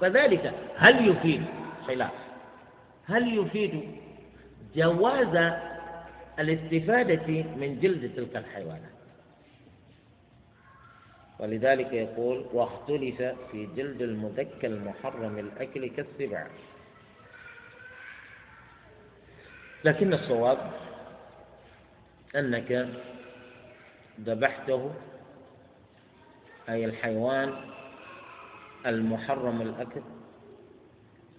كذلك هل يفيد خلاف. هل يفيد جواز الاستفادة من جلد تلك الحيوانات؟ ولذلك يقول واختلف في جلد المذكى المحرم الأكل كالسبع لكن الصواب أنك ذبحته أي الحيوان المحرم الأكل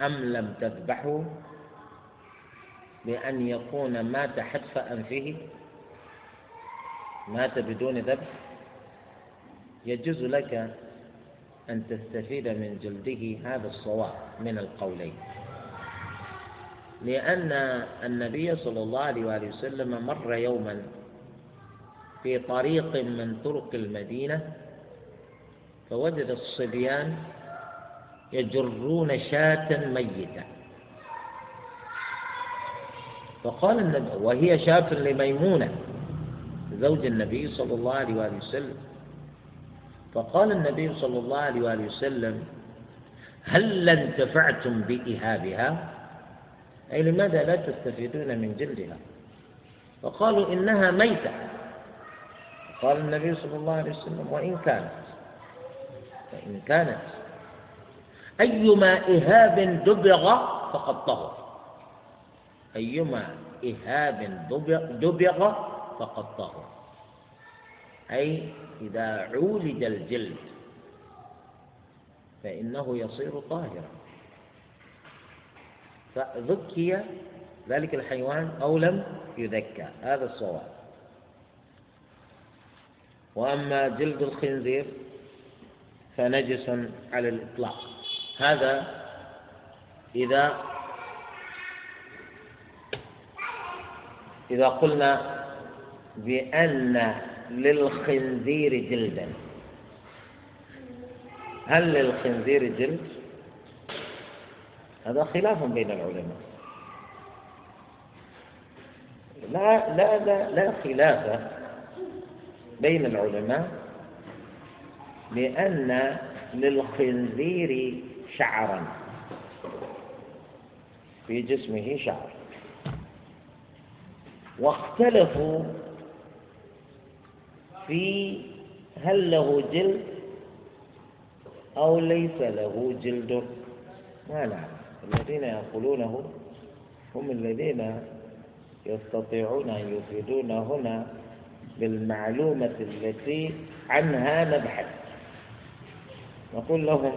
أم لم تذبحه بأن يكون مات حتف أنفه مات بدون ذبح؟ يجوز لك أن تستفيد من جلده هذا الصواب من القولين. لأن النبي صلى الله عليه وآله وسلم مر يوما في طريق من طرق المدينة فوجد الصبيان يجرون شاة ميتة. فقال النبي وهي شاة لميمونة زوج النبي صلى الله عليه وآله وسلم. فقال النبي صلى الله عليه وآله وسلم هل انتفعتم بإهابها؟ أي لماذا لا تستفيدون من جلدها؟ فقالوا إنها ميتة. قال النبي صلى الله عليه وسلم وإن كانت فإن كانت. أيما إهاب دبغ فقد طهر أيما إهاب دبغ فقد طهر أي إذا عولج الجلد فإنه يصير طاهرا. فذكي ذلك الحيوان أو لم يذكى. هذا الصواب. وأما جلد الخنزير فنجس على الإطلاق. هذا إذا إذا قلنا بأن للخنزير جلدا. هل للخنزير جلد؟ هذا خلاف بين العلماء. لا لا لا لا خلاف بين العلماء لأن للخنزير شعرا. في جسمه شعر. واختلفوا في هل له جلد أو ليس له جلد. ما نعلم الذين يقولونه هم الذين يستطيعون أن يفيدون هنا بالمعلومة التي عنها نبحث. نقول لهم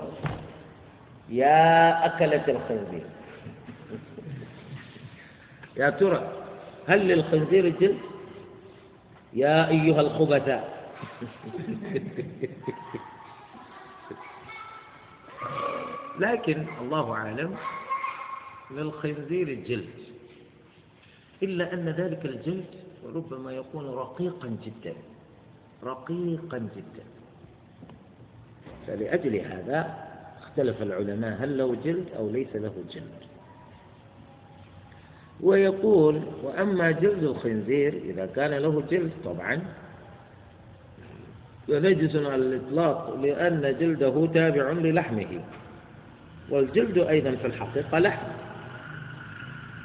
يا أكلة الخنزير. يا ترى هل للخنزير جلد؟ يا أيها الخبثاء. *laughs* لكن الله أعلم للخنزير جلد إلا أن ذلك الجلد ربما يكون رقيقا جدا رقيقا جدا. فلأجل هذا اختلف العلماء هل له جلد أو ليس له جلد؟ ويقول وأما جلد الخنزير إذا كان له جلد طبعا فنجس على الإطلاق لأن جلده تابع للحمه. والجلد أيضا في الحقيقة لحم.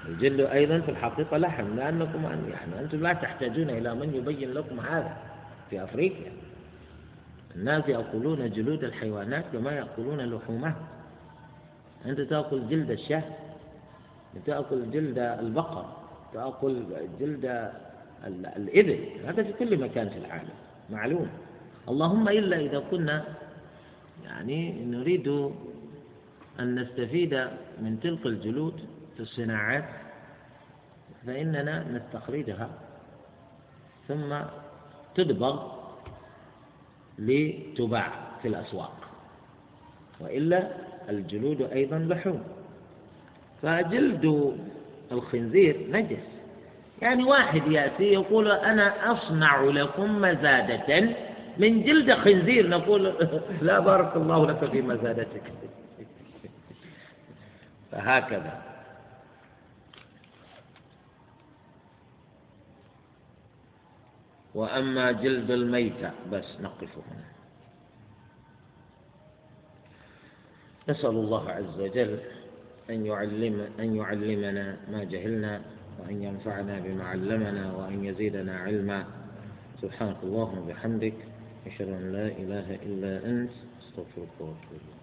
الجلد أيضا في الحقيقة لحم لأنكم يعني أنتم لا تحتاجون إلى من يبين لكم هذا في أفريقيا. الناس يأكلون جلود الحيوانات كما يأكلون لحومها. أنت تأكل جلد الشاة تأكل جلد البقر تأكل جلد الإبل. هذا في كل مكان في العالم معلوم. اللهم إلا إذا كنا يعني نريد أن نستفيد من تلك الجلود في الصناعات فإننا نستخرجها ثم تدبغ لتباع في الأسواق. وإلا الجلود أيضا لحوم. فجلد الخنزير نجس. يعني واحد يأتي يقول أنا أصنع لكم مزادة. من جلد خنزير نقول *laughs* لا بارك الله لك في مزادتك. فهكذا. وأما جلد الميتة بس نقف هنا. نسأل الله عز وجل أن يعلم أن يعلمنا ما جهلنا وأن ينفعنا بما علمنا وأن يزيدنا علما. سبحانك اللهم وبحمدك أشهد أن لا إله إلا أنت أستغفرك وأتوب إليك.